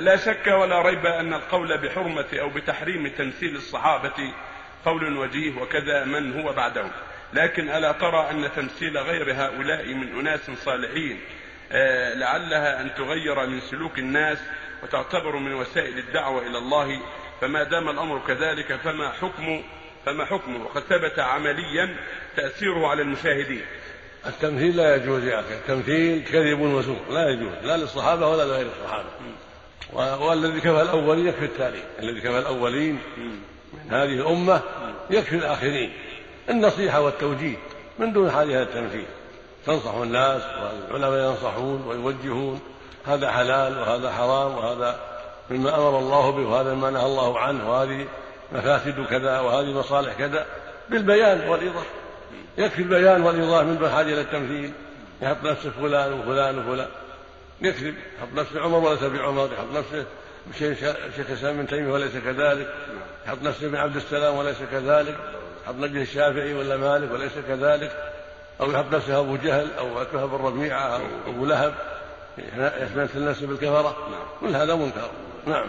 لا شك ولا ريب أن القول بحرمة أو بتحريم تمثيل الصحابة قول وجيه وكذا من هو بعدهم لكن ألا ترى أن تمثيل غير هؤلاء من أناس صالحين آه، لعلها أن تغير من سلوك الناس وتعتبر من وسائل الدعوة إلى الله. فما دام الأمر كذلك فما حكم فما حكمه وقد ثبت عمليا تأثيره على المشاهدين. التمثيل لا يجوز يا أخي. التمثيل كذب وزور لا يجوز. لا للصحابة ولا لغير الصحابة. والذي كفى الأولين يكفي التالي الذي كفى الأولين من هذه الأمة يكفي الآخرين. النصيحة والتوجيه من دون حاجة إلى التمثيل تنصح الناس والعلماء ينصحون ويوجهون. هذا حلال وهذا حرام وهذا مما أمر الله به وهذا مما نهى الله عنه. وهذه مفاسد كذا وهذه مصالح كذا. بالبيان والإيضاح. يكفي البيان والإيضاح من دون حاجة إلى التمثيل يحط نفسه فلان وفلان وفلان. يكذب يحط نفسه عمر وليس بعمر يحط نفسه شيخ الإسلام ابن تيمية وليس كذلك يحط نفسه ابن عبد السلام وليس كذلك يحط نفسه الشافعي ولا مالك وليس كذلك أو يحط نفسه أبو جهل أو عتبه بن ربيعة أو أبو لهب يثبت الناس بالكفرة كل هذا منكر. نعم.